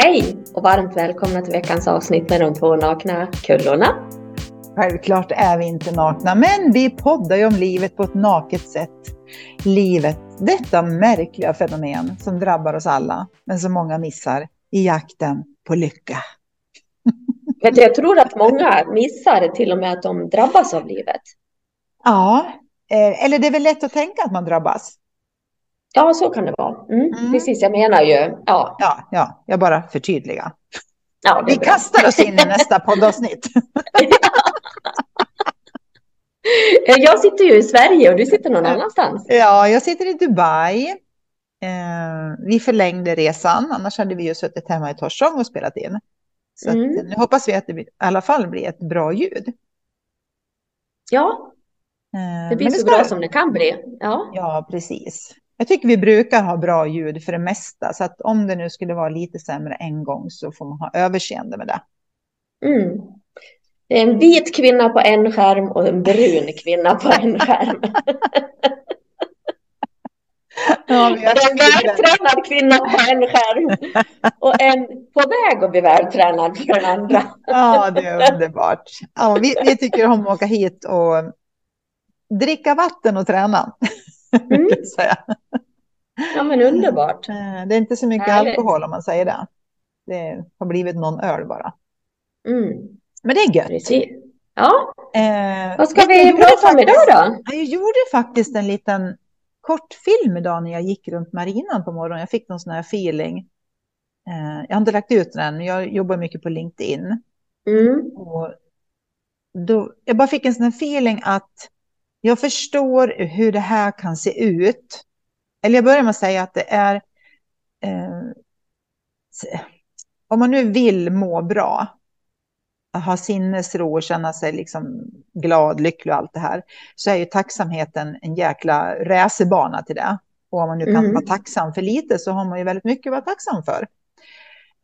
Hej och varmt välkomna till veckans avsnitt med de två nakna kullorna. Självklart är vi inte nakna, men vi poddar ju om livet på ett naket sätt. Livet, detta märkliga fenomen som drabbar oss alla, men som många missar i jakten på lycka. Jag tror att många missar till och med att de drabbas av livet. Ja, eh, eller det är väl lätt att tänka att man drabbas. Ja, så kan det vara. Mm, mm. Precis, jag menar ju. Ja, ja, ja jag bara förtydligar. Ja, Vi bra. kastar oss in i nästa poddavsnitt. jag sitter ju i Sverige och du sitter någon annanstans. Ja, jag sitter i Dubai. Eh, vi förlängde resan, annars hade vi ju suttit hemma i Torsång och spelat in. Så mm. nu hoppas vi att det i alla fall blir ett bra ljud. Ja, eh, det blir så bra som det kan bli. Ja, ja precis. Jag tycker vi brukar ha bra ljud för det mesta, så att om det nu skulle vara lite sämre en gång så får man ha överseende med det. Mm. Det är en vit kvinna på en skärm och en brun kvinna på en skärm. Ja, en vältränad kvinna på en skärm och en på väg att bli vältränad på den andra. Ja, det är underbart. Ja, vi, vi tycker om att åka hit och dricka vatten och träna. Mm. Ja, men underbart. Eh, det är inte så mycket Härligt. alkohol om man säger det. Det har blivit någon öl bara. Mm. Men det är gött. Precis. Ja. Eh, Vad ska vi prata om idag då? Jag gjorde faktiskt en liten kortfilm idag när jag gick runt marinan på morgonen. Jag fick någon sån här feeling. Eh, jag har inte lagt ut den, men jag jobbar mycket på LinkedIn. Mm. Och då, jag bara fick en sån här feeling att jag förstår hur det här kan se ut. Eller jag börjar med att säga att det är... Eh, om man nu vill må bra, ha sinnesro och känna sig liksom glad, lycklig och allt det här, så är ju tacksamheten en jäkla racerbana till det. Och om man nu kan mm. vara tacksam för lite så har man ju väldigt mycket att vara tacksam för.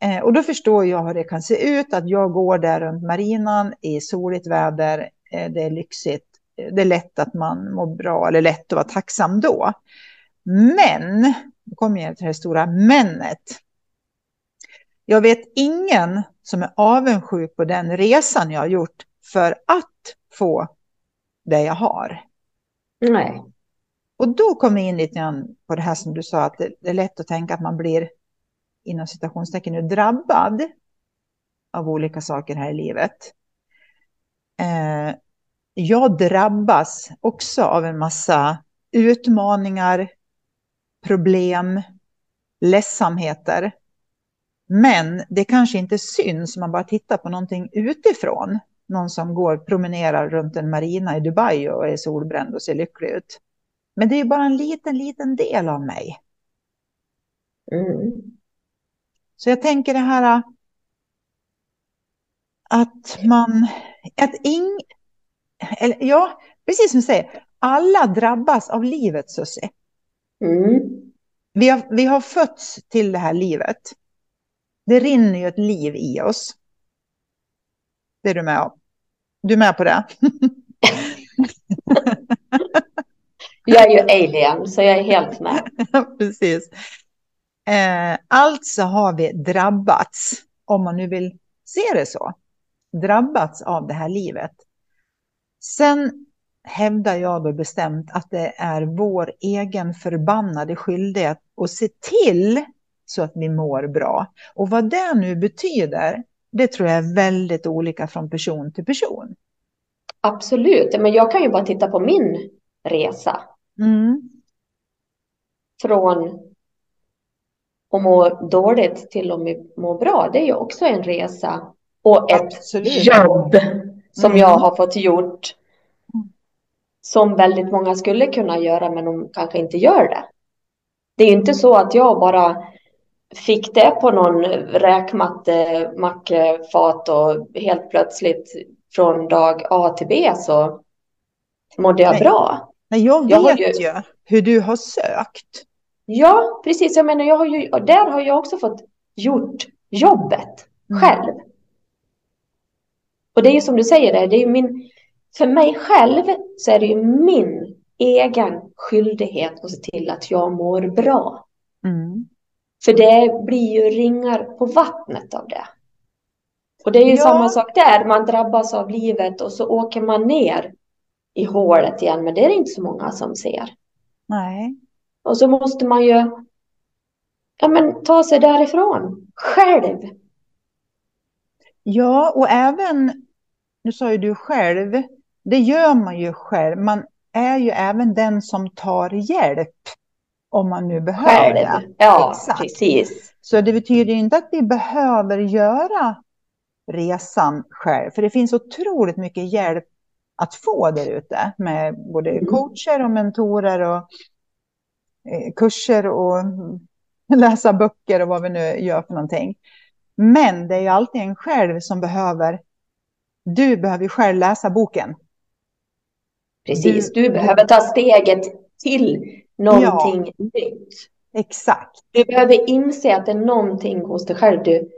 Eh, och då förstår jag hur det kan se ut, att jag går där runt marinan i soligt väder, eh, det är lyxigt, det är lätt att man mår bra eller lätt att vara tacksam då. Men, nu kommer jag till det stora mennet. Jag vet ingen som är avundsjuk på den resan jag har gjort för att få det jag har. Nej. Och då kommer jag in lite grann på det här som du sa, att det är lätt att tänka att man blir inom citationstecken nu drabbad av olika saker här i livet. Eh, jag drabbas också av en massa utmaningar, problem, ledsamheter. Men det kanske inte syns om man bara tittar på någonting utifrån. Någon som går promenerar runt en marina i Dubai och är solbränd och ser lycklig ut. Men det är bara en liten, liten del av mig. Mm. Så jag tänker det här att man, att ing, eller, ja, precis som du säger, alla drabbas av livet Susie. Mm. Vi, har, vi har fötts till det här livet. Det rinner ju ett liv i oss. Det är du med om. Du är med på det? jag är ju alien, så jag är helt med. Precis. Eh, alltså har vi drabbats, om man nu vill se det så, drabbats av det här livet. Sen hävdar jag då bestämt att det är vår egen förbannade skyldighet att se till så att vi mår bra. Och vad det nu betyder, det tror jag är väldigt olika från person till person. Absolut, men jag kan ju bara titta på min resa. Mm. Från att må dåligt till att må bra, det är ju också en resa och ett Absolut. jobb som mm. jag har fått gjort som väldigt många skulle kunna göra men de kanske inte gör det. Det är inte så att jag bara fick det på någon räkmatte, mackfat och helt plötsligt från dag A till B så mådde jag Nej. bra. Nej, jag vet jag ju... ju hur du har sökt. Ja, precis. Jag menar, jag har ju, där har jag också fått gjort jobbet mm. själv. Och det är ju som du säger, det är ju min, för mig själv så är det ju min egen skyldighet att se till att jag mår bra. Mm. För det blir ju ringar på vattnet av det. Och det är ju ja. samma sak där, man drabbas av livet och så åker man ner i hålet igen, men det är det inte så många som ser. Nej. Och så måste man ju ja, men, ta sig därifrån själv. Ja, och även, nu sa ju du själv, det gör man ju själv. Man är ju även den som tar hjälp om man nu behöver det. Ja, Exakt. precis. Så det betyder inte att vi behöver göra resan själv, för det finns otroligt mycket hjälp att få där ute med både mm. coacher och mentorer och eh, kurser och läsa böcker och vad vi nu gör för någonting. Men det är ju alltid en själv som behöver, du behöver själv läsa boken. Precis, du, du behöver ta steget till någonting ja, nytt. Exakt. Du behöver inse att det är någonting hos dig själv du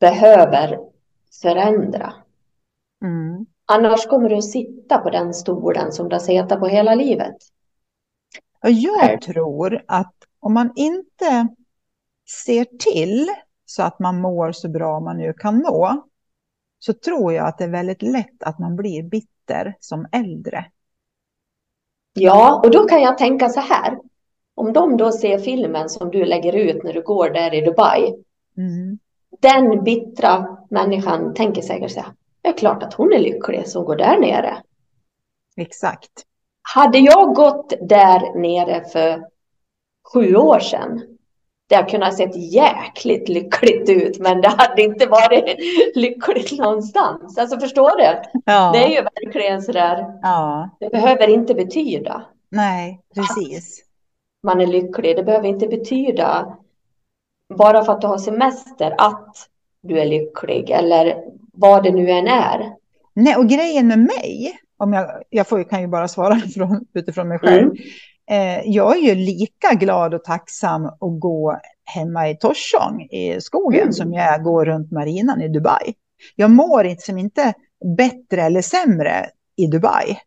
behöver förändra. Mm. Annars kommer du att sitta på den stolen som du har suttit på hela livet. Jag tror att om man inte ser till så att man mår så bra man nu kan må, så tror jag att det är väldigt lätt att man blir bitter som äldre. Ja, och då kan jag tänka så här. Om de då ser filmen som du lägger ut när du går där i Dubai. Mm. Den bittra människan tänker säkert så här. Det är klart att hon är lycklig som går där nere. Exakt. Hade jag gått där nere för sju år sedan. Det hade kunnat sett jäkligt lyckligt ut, men det hade inte varit lyckligt någonstans. Alltså förstår du? Ja. Det är ju verkligen sådär. Ja. Det behöver inte betyda. Nej, precis. man är lycklig. Det behöver inte betyda bara för att du har semester att du är lycklig eller vad det nu än är. Nej, och grejen med mig, om jag, jag får, kan ju bara svara från, utifrån mig själv. Mm. Eh, jag är ju lika glad och tacksam att gå hemma i Torsång i skogen mm. som jag går runt marinan i Dubai. Jag mår liksom inte bättre eller sämre i Dubai.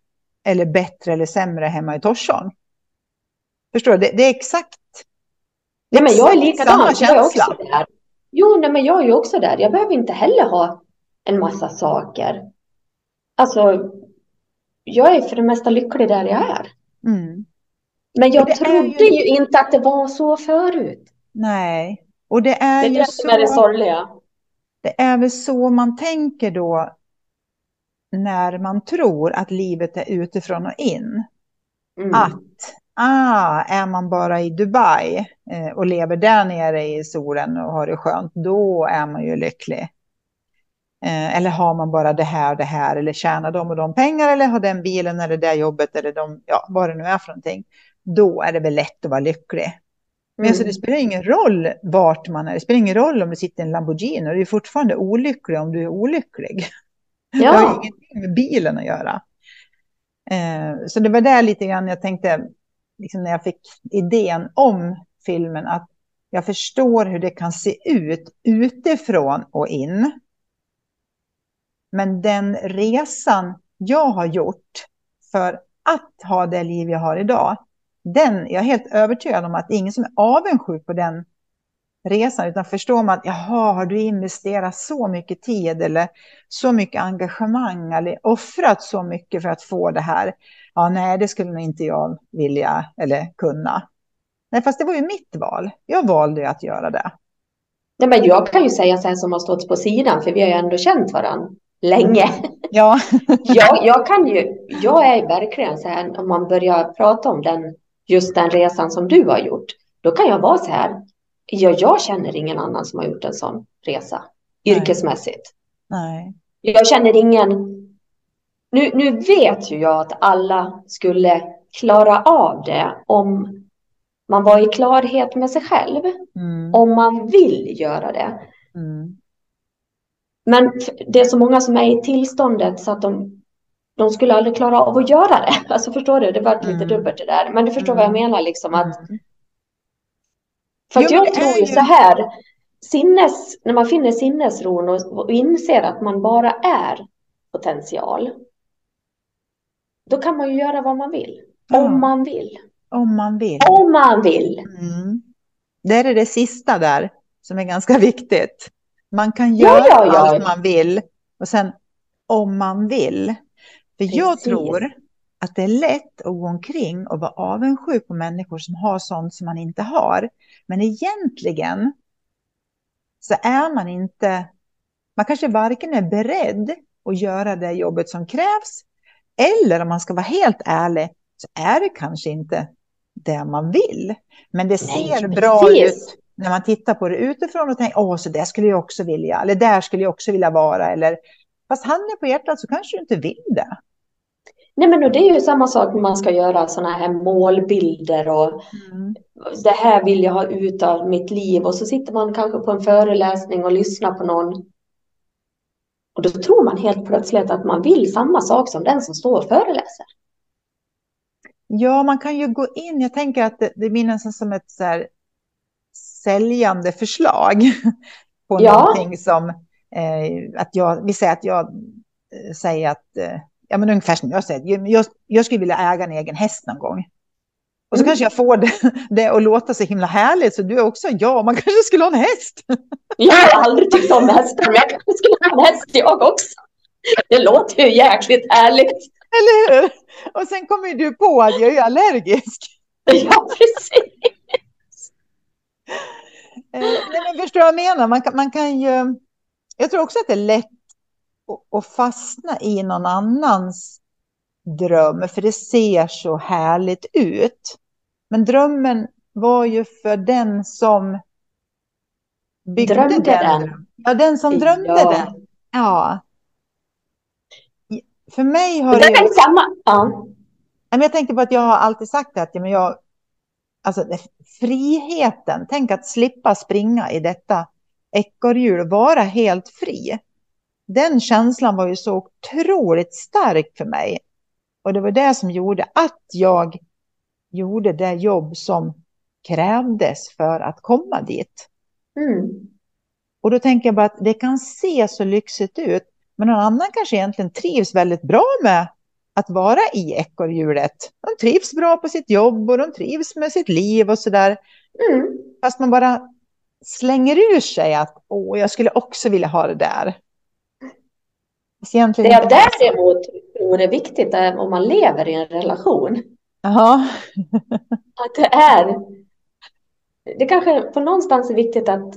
Eller bättre eller sämre hemma i Torsång. Förstår du? Det, det är exakt Nej, men jag är likadan. Jag är också där. Jo, nej, men jag är ju också där. Jag behöver inte heller ha en massa saker. Alltså, jag är för det mesta lycklig där jag är. Mm. Men jag trodde ju... ju... inte att det var så förut. Nej, och det är det ju så... Det är det sorgliga. Det är väl så man tänker då när man tror att livet är utifrån och in. Mm. Att ah, är man bara i Dubai eh, och lever där nere i solen och har det skönt, då är man ju lycklig. Eh, eller har man bara det här och det här, eller tjänar de och de pengar, eller har den bilen eller det jobbet, eller de, ja, vad det nu är för någonting. Då är det väl lätt att vara lycklig. Mm. Men alltså, det spelar ingen roll vart man är. Det spelar ingen roll om du sitter i en Lamborghini. Du är fortfarande olycklig om du är olycklig. Ja. Det har ingenting med bilen att göra. Eh, så det var där lite grann jag tänkte, liksom när jag fick idén om filmen, att jag förstår hur det kan se ut utifrån och in. Men den resan jag har gjort för att ha det liv jag har idag, den, jag är helt övertygad om att det är ingen som är avundsjuk på den resan, utan förstår man att jaha, har du investerat så mycket tid eller så mycket engagemang eller offrat så mycket för att få det här? Ja, nej, det skulle nog inte jag vilja eller kunna. Nej, fast det var ju mitt val. Jag valde att göra det. Nej, men jag kan ju säga så här som har stått på sidan, för vi har ju ändå känt varandra länge. Ja. jag, jag kan ju, jag är verkligen så här, om man börjar prata om den, just den resan som du har gjort, då kan jag vara så här, ja, jag känner ingen annan som har gjort en sån resa, Nej. yrkesmässigt. Nej. Jag känner ingen, nu, nu vet ju jag att alla skulle klara av det om man var i klarhet med sig själv. Mm. Om man vill göra det. Mm. Men det är så många som är i tillståndet så att de, de skulle aldrig klara av att göra det. Alltså förstår du, det var lite mm. dubbelt det där. Men du förstår vad jag mm. menar liksom att. Mm. För att jo, jag tror ju så här. Sinnes, när man finner sinnesron och, och inser att man bara är potential. Då kan man ju göra vad man vill. Om man vill. Om man vill. Om man vill. Mm. det är det sista där som är ganska viktigt. Man kan göra ja, ja, ja. allt man vill och sen om man vill. För Precis. jag tror att det är lätt att gå omkring och vara avundsjuk på människor som har sånt som man inte har. Men egentligen så är man inte, man kanske varken är beredd att göra det jobbet som krävs, eller om man ska vara helt ärlig, så är det kanske inte det man vill. Men det ser Nej, bra ut när man tittar på det utifrån och tänker, åh, så där skulle jag också vilja, eller där skulle jag också vilja vara, eller fast handen på hjärtat så kanske du inte vill det. Nej, men det är ju samma sak när man ska göra sådana här målbilder och mm. det här vill jag ha ut av mitt liv och så sitter man kanske på en föreläsning och lyssnar på någon. Och då tror man helt plötsligt att man vill samma sak som den som står och föreläser. Ja, man kan ju gå in. Jag tänker att det, det blir nästan som ett så här säljande förslag på ja. någonting som eh, att jag, vi säger att jag eh, säger att eh, ja, men ungefär som jag säger, jag, jag skulle vilja äga en egen häst någon gång. Och så mm. kanske jag får det, det att låta så himla härligt, så du är också ja, man kanske skulle ha en häst. Jag har aldrig tyckt om hästar, men jag kanske skulle ha en häst jag också. Det låter ju jäkligt härligt. Eller hur? Och sen kommer du på att jag är allergisk. Ja, precis. Eh, nej, men förstår vad jag menar? Man kan, man kan ju... Jag tror också att det är lätt och, fastna i någon annans dröm, för det ser så härligt ut. Men drömmen var ju för den som byggde drömde den. den. Ja, den som drömde ja. den. Ja. För mig har det... Ju... Samma. Ja. Jag tänker på att jag har alltid sagt att jag, alltså, friheten, tänk att slippa springa i detta ekorrhjul, vara helt fri den känslan var ju så otroligt stark för mig. Och det var det som gjorde att jag gjorde det jobb som krävdes för att komma dit. Mm. Och då tänker jag bara att det kan se så lyxigt ut, men någon annan kanske egentligen trivs väldigt bra med att vara i ekorrhjulet. De trivs bra på sitt jobb och de trivs med sitt liv och sådär. Mm. Fast man bara slänger ur sig att åh, jag skulle också vilja ha det där. Egentligen det är däremot tror är viktigt är om man lever i en relation. Aha. att det är. Det kanske på någonstans är viktigt att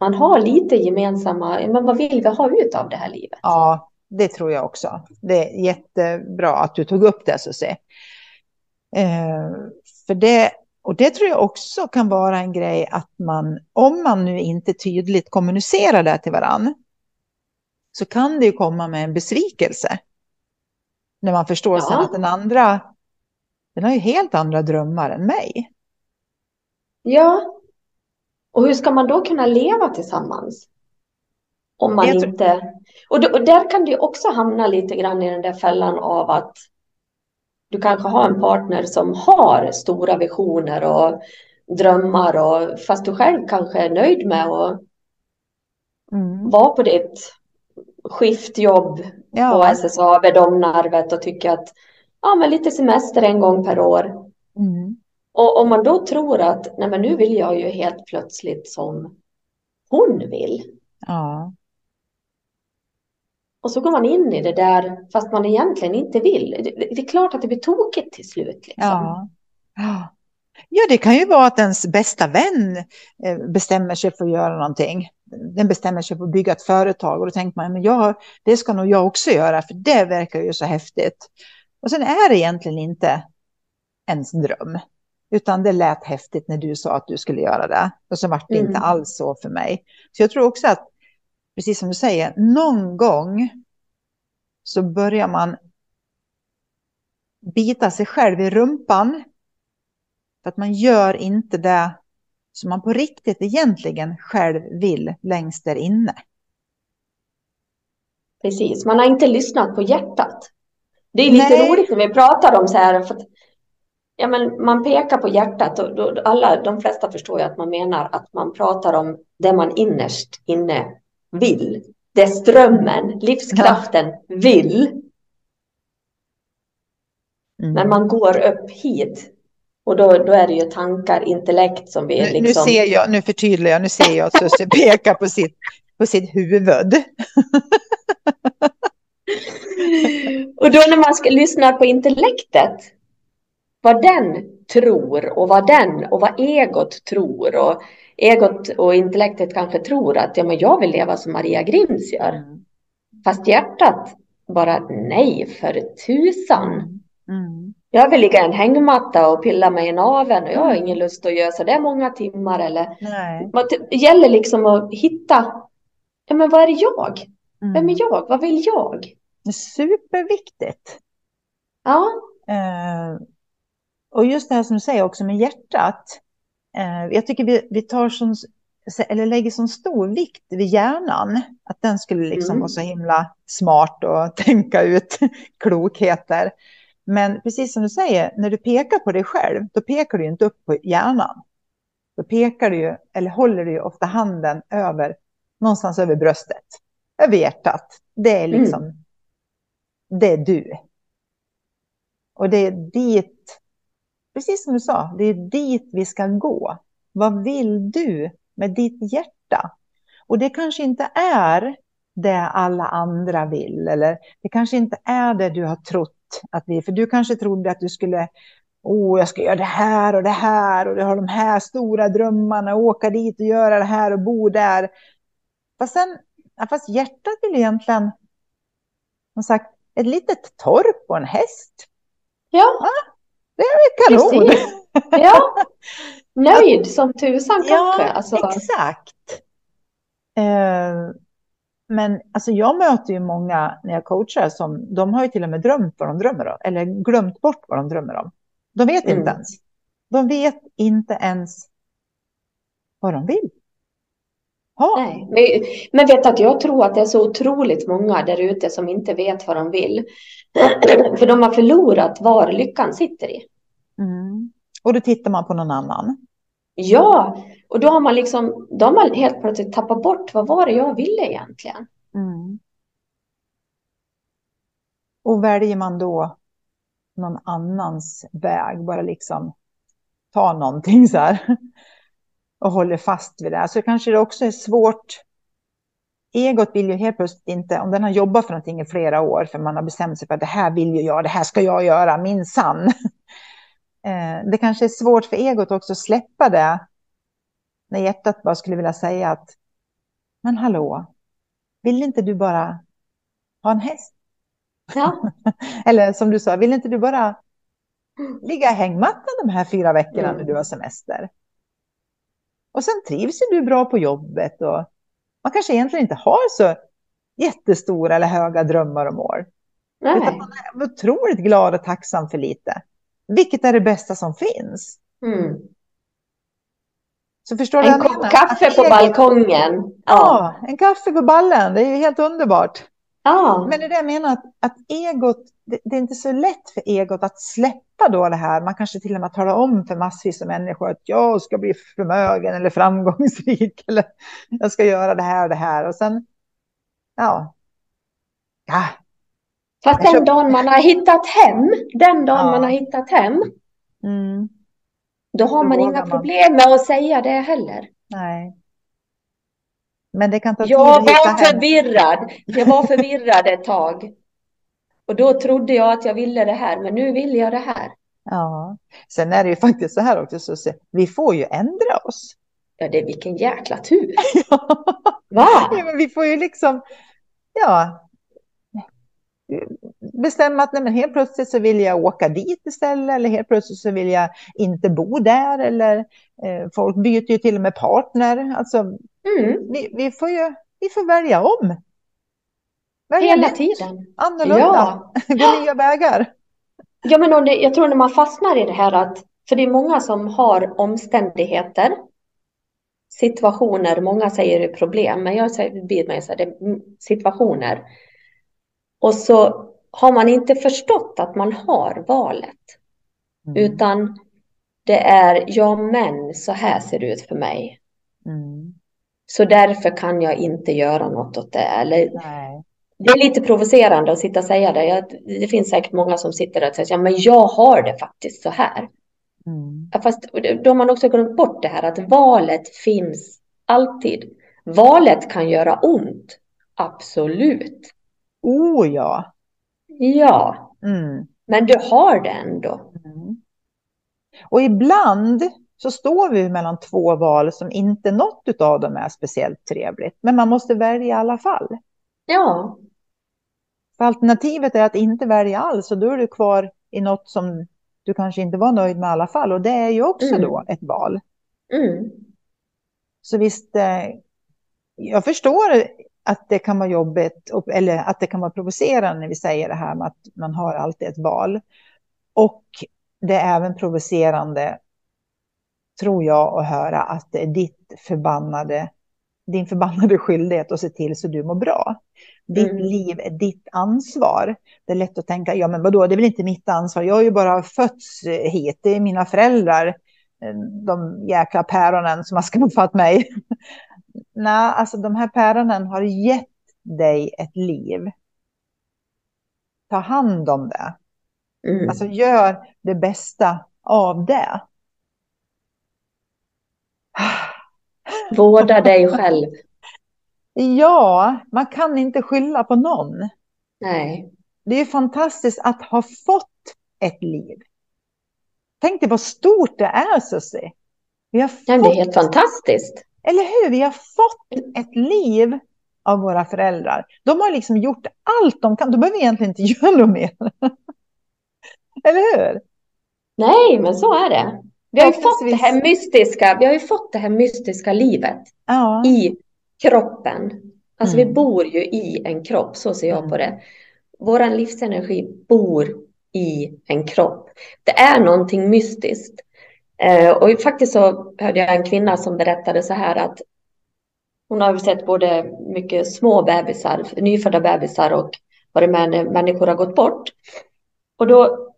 man har lite gemensamma, men vad vill vi ha ut av det här livet? Ja, det tror jag också. Det är jättebra att du tog upp det, säga. Eh, för det, och det tror jag också kan vara en grej att man, om man nu inte tydligt kommunicerar det till varandra, så kan det ju komma med en besvikelse. När man förstår ja. sen att den andra, den har ju helt andra drömmar än mig. Ja, och hur ska man då kunna leva tillsammans? Om man tror... inte... Och, då, och där kan du också hamna lite grann i den där fällan av att du kanske har en partner som har stora visioner och drömmar och fast du själv kanske är nöjd med att mm. vara på ditt skiftjobb ja. på SSAB Domnarvet och tycker att ja, men lite semester en gång per år. Mm. Och om man då tror att nej, men nu vill jag ju helt plötsligt som hon vill. Ja. Och så går man in i det där fast man egentligen inte vill. Det, det är klart att det blir tokigt till slut. Liksom. Ja. ja, det kan ju vara att ens bästa vän eh, bestämmer sig för att göra någonting den bestämmer sig för att bygga ett företag och då tänker man, men jag, det ska nog jag också göra, för det verkar ju så häftigt. Och sen är det egentligen inte ens dröm, utan det lät häftigt när du sa att du skulle göra det. Och så var det mm. inte alls så för mig. Så jag tror också att, precis som du säger, någon gång så börjar man bita sig själv i rumpan. För att man gör inte det som man på riktigt egentligen själv vill längst där inne. Precis, man har inte lyssnat på hjärtat. Det är lite Nej. roligt när vi pratar om så här, för att, ja, men man pekar på hjärtat och då, alla, de flesta förstår ju att man menar att man pratar om det man innerst inne vill. Det strömmen, livskraften ja. vill. Mm. När man går upp hit Och då, då är det ju tankar, intellekt som vi nu, liksom... Nu ser jag, nu förtydligar jag, nu ser jag att Susie pekar på sitt, på sitt huvud. och då när man ska lyssna på intellektet, vad den tror och vad den och vad egot tror och egot och intellektet kanske tror att ja, men jag vill leva som Maria Grims gör. Mm. Fast hjärtat bara nej för tusan. Mm. Jag vill ligga i en hängmatta och pilla mig i naveln och jag har mm. ingen lust att göra så det är många timmar eller. Nej. Det gäller liksom att hitta, ja men vad är jag? Mm. Vem är jag? Vad vill jag? Superviktigt. Ja. Uh, och just det här som du säger också med hjärtat. Uh, jag tycker vi, vi tar som, eller lägger sån stor vikt vid hjärnan. Att den skulle liksom mm. vara så himla smart och tänka ut klokheter. Men precis som du säger, när du pekar på dig själv, då pekar du inte upp på hjärnan. Då pekar du ju, eller håller du ju ofta handen över, någonstans över bröstet, över hjärtat. Det är liksom, mm. det är du. Och det är dit, precis som du sa, det är dit vi ska gå. Vad vill du med ditt hjärta? Och det kanske inte är det alla andra vill, eller det kanske inte är det du har trott att vi, för du kanske trodde att du skulle, oh, jag ska göra det här och det här och du har de här stora drömmarna, åka dit och göra det här och bo där. Fast, sen, fast hjärtat vill egentligen, som sagt, ett litet torp och en häst. Ja. ja det är kanon. Precis. Ja, nöjd som tusan kanske. Ja, alltså. exakt. Eh, men alltså jag möter ju många när jag coachar som de har ju till och med drömt vad de drömmer om, eller glömt bort vad de drömmer om. De vet mm. inte ens. De vet inte ens vad de vill. Ha. Nej, men, men vet att jag tror att det är så otroligt många där ute som inte vet vad de vill. För de har förlorat var lyckan sitter i. Mm. Och då tittar man på någon annan. Ja, och då har man liksom, då har man helt plötsligt tappat bort vad var det jag ville egentligen. Mm. Och väljer man då någon annans väg, bara liksom ta någonting så här och håller fast vid det, så kanske det också är svårt. Egot vill ju helt plötsligt inte, om den har jobbat för någonting i flera år, för man har bestämt sig för att det här vill ju jag, det här ska jag göra, min sann. Eh, det kanske är svårt för egot också att släppa det. När hjärtat bara skulle vilja säga att, men hallå, vill inte du bara ha en häst? Ja. Eller som du sa, vill inte du bara ligga i hängmattan de här fyra veckorna mm. när du har semester? Och sen trivs du bra på jobbet och man kanske egentligen inte har så jättestora eller höga drömmar och mål. Nej. Utan man är otroligt glad och tacksam för lite. Vilket är det bästa som finns? Mm. Så förstår en kopp kaffe på balkongen. Ja. ja. en kaffe på ballen. Det är ju helt underbart. Ja. Men det är det jag menar, att, att egot, det, det, är inte så lätt för egot att släppa då det här. Man kanske till och med talar om för massvis av människor att jag ska bli förmögen eller framgångsrik eller jag ska göra det här och det här. Och sen, ja, ja Fast den dagen man har hittat hem, den dagen ja. man har hittat hem, mm. då har man inga man. problem med att säga det heller. Nej. Men det kan ta tid Jag var förvirrad. Jag var förvirrad ett tag. Och då trodde jag att jag ville det här, men nu vill jag det här. Ja, sen är det ju faktiskt så här också, så vi får ju ändra oss. Ja, det är vilken jäkla tur. Va? Ja, men vi får ju liksom, ja, bestämma att nej, men helt plötsligt så vill jag åka dit istället eller helt plötsligt så vill jag inte bo där eller eh, folk byter ju till och med partner. Alltså, mm. vi, vi, får ju vi får välja om. Välja Hela tiden. Annorlunda, ja. gå nya vägar. Ja, men det, jag tror när man fastnar i det här att, för det är många som har omständigheter, situationer, många säger problem, men jag säger, mig så här, det situationer och så har man inte förstått att man har valet. Mm. Utan det är, ja men så här ser det ut för mig. Mm. Så därför kan jag inte göra något åt det. Eller, Det är lite provocerande att sitta och säga det. Jag, det finns säkert många som sitter där och säger, ja men jag har det faktiskt så här. Mm. Fast då har man också glömt bort det här att valet finns alltid. Valet kan göra ont. Absolut. Oh ja. Ja. Mm. Men du har det ändå. Mm. Och ibland så står vi mellan två val som inte något av dem är speciellt trevligt. Men man måste välja i alla fall. Ja. För alternativet är att inte välja alls och då är du kvar i något som du kanske inte var nöjd med i alla fall. Och det är ju också mm. då ett val. Mm. Så visst, eh, jag förstår att det kan vara jobbigt eller att det kan vara provocerande när vi säger det här med att man har alltid ett val. Och det är även provocerande, tror jag, att höra att det är ditt förbannade, din förbannade skyldighet att se till så du mår bra. Ditt mm. liv är ditt ansvar. Det är lätt att tänka, ja men vadå, det är väl inte mitt ansvar. Jag har ju bara fötts hit, det är mina föräldrar, de jäkla päronen som har skaffat mig. Nej, alltså de här päronen har gett dig ett liv. Ta hand om det. Mm. Alltså gör det bästa av det. Vårda dig själv. Ja, man kan inte skylla på någon. Nej. Det är fantastiskt att ha fått ett liv. Tänk dig vad stort det är, Susie. Vi har fått... Det är helt fantastiskt. Eller hur? Vi har fått ett liv av våra föräldrar. De har liksom gjort allt de kan. De behöver egentligen inte göra något mer. Eller hur? Nej, men så är det. Vi har ju fått det här mystiska, vi har ju fått det här mystiska livet ja. i kroppen. Alltså mm. vi bor ju i en kropp, så ser jag på mm. det. Vår livsenergi bor i en kropp. Det är någonting mystiskt. Eh, och faktiskt så hörde jag en kvinna som berättade så här att hon har sett både mycket små bebisar, nyfödda bebisar och varit med när människor har gått bort. Och då,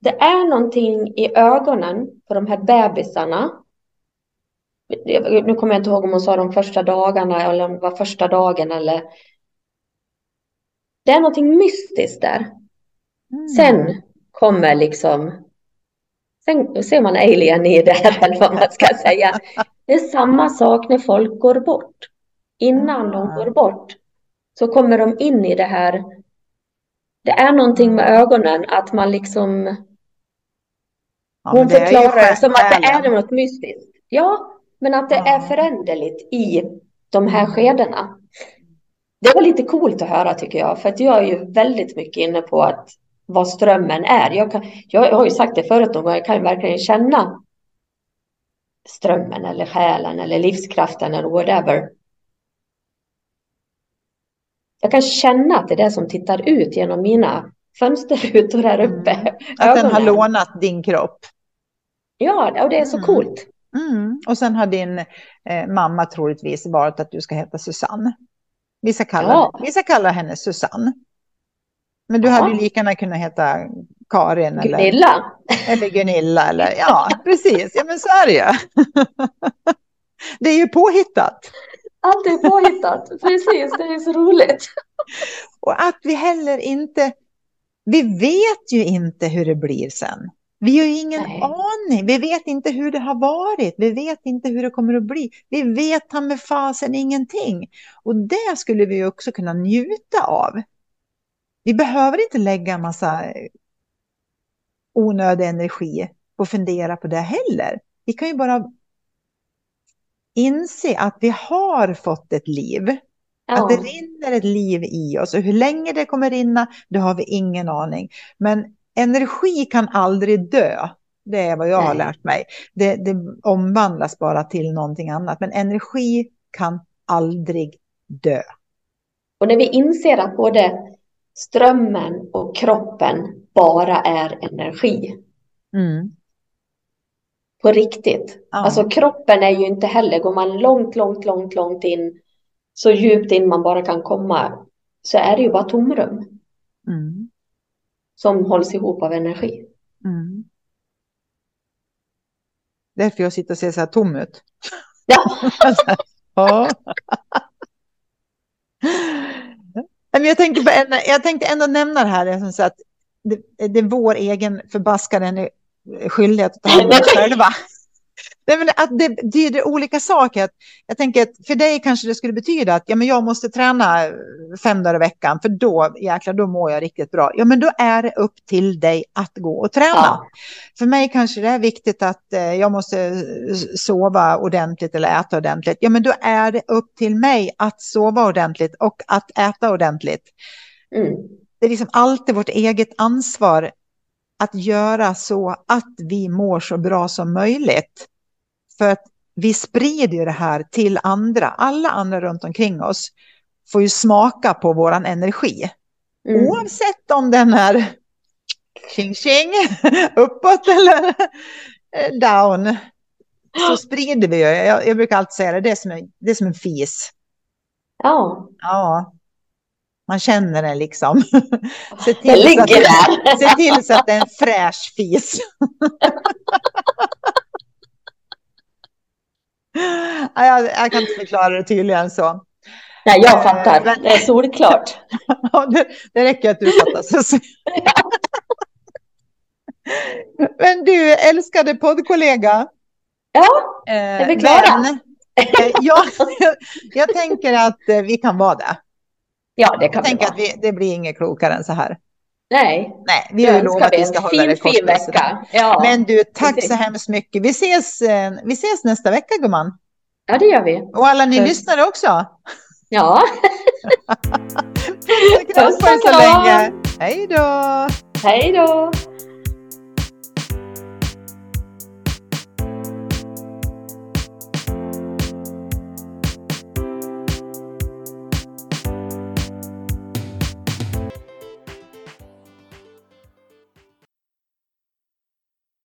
det är någonting i ögonen på de här bebisarna. Nu kommer jag inte ihåg om hon sa de första dagarna eller om det var första dagen eller. Det är någonting mystiskt där. Mm. Sen kommer liksom Sen ser man alien i det, eller vad man ska säga. Det är samma sak när folk går bort. Innan de ah. går bort så kommer de in i det här. Det är någonting med ögonen att man liksom. Ja, hon förklarar det som att det är något mystiskt. Ja, men att det är föränderligt i de här skedena. Det var lite coolt att höra tycker jag, för att jag är ju väldigt mycket inne på att vad strömmen är. Jag, kan, jag har ju sagt det förut någon gång, jag kan verkligen känna strömmen eller själen eller livskraften eller whatever. Jag kan känna att det är det som tittar ut genom mina fönsterrutor här uppe. Mm. Att den har lånat din kropp. Ja, och det är så mm. coolt. Mm. Och sen har din eh, mamma troligtvis valt att du ska heta Susanne. Vissa kallar, ja. vissa kallar henne Susanne. Men du ja. hade ju lika gärna kunnat heta Karin. Gunilla. Eller, eller Gunilla. Eller, ja, precis. Ja, men så är det ju. Det är ju påhittat. Allt är påhittat. Precis, det är så roligt. Och att vi heller inte... Vi vet ju inte hur det blir sen. Vi har ju ingen Nej. aning. Vi vet inte hur det har varit. Vi vet inte hur det kommer att bli. Vi vet han med fasen ingenting. Och det skulle vi också kunna njuta av. Vi behöver inte lägga en massa eh, onödig energi på att fundera på det heller. Vi kan ju bara inse att vi har fått ett liv. Ja. Att det rinner ett liv i oss och hur länge det kommer rinna, det har vi ingen aning. Men energi kan aldrig dö. Det är vad jag Nej. har lärt mig. Det, det omvandlas bara till någonting annat. Men energi kan aldrig dö. Och när vi inser att både strömmen och kroppen bara är energi. Mm. På riktigt. Ja. Alltså kroppen är ju inte heller, går man långt, långt, långt, långt in, så djupt in man bara kan komma, så är det ju bara tomrum. Mm. Som hålls ihop av energi. Mm. Därför jag sitter och ser så här tom ut. Ja. ja. Men jag, tänkte på en, jag tänkte ändå nämna det här, som så att det, det är vår egen förbaskade skyldighet att ta hand om oss själva. Nej, men att det betyder olika saker. Jag tänker att för dig kanske det skulle betyda att ja, men jag måste träna fem dagar i veckan för då, jäklar, då mår jag riktigt bra. Ja, men då är det upp till dig att gå och träna. Ja. För mig kanske det är viktigt att eh, jag måste sova ordentligt eller äta ordentligt. Ja, men då är det upp till mig att sova ordentligt och att äta ordentligt. Mm. Det är liksom alltid vårt eget ansvar att göra så att vi mår så bra som möjligt. För att vi sprider det här till andra. Alla andra runt omkring oss får ju smaka på våran energi. Mm. Oavsett om den är tjing tjing, uppåt eller down. Så sprider vi ju. Jag, jag brukar alltid säga det, det är som en, det är som en fis. Ja. Ja. Man känner den liksom. Se till, den ligger där. se till så att det är en fräsch fis. Jag, jag kan inte förklara det tydligare än så. Nej, jag fattar. Men, det är solklart. ja, det, det räcker att du fattar. Men du, älskade poddkollega. Ja, är vi klara? Men, ja, jag tänker att eh, vi kan vara det. Ja, det kan jag vi tänker vara. att vi, det blir inget klokare än så här. Nej, Nej vi har lovat att vi ska hålla det kort. Fin vecka. Ja, Men du, tack precis. så hemskt mycket. Vi ses, eh, vi ses nästa vecka, gumman. Ja, det gör vi. Och alla ni Puss. lyssnare också. Ja. Puss och kram så länge. Hej då. Hej då.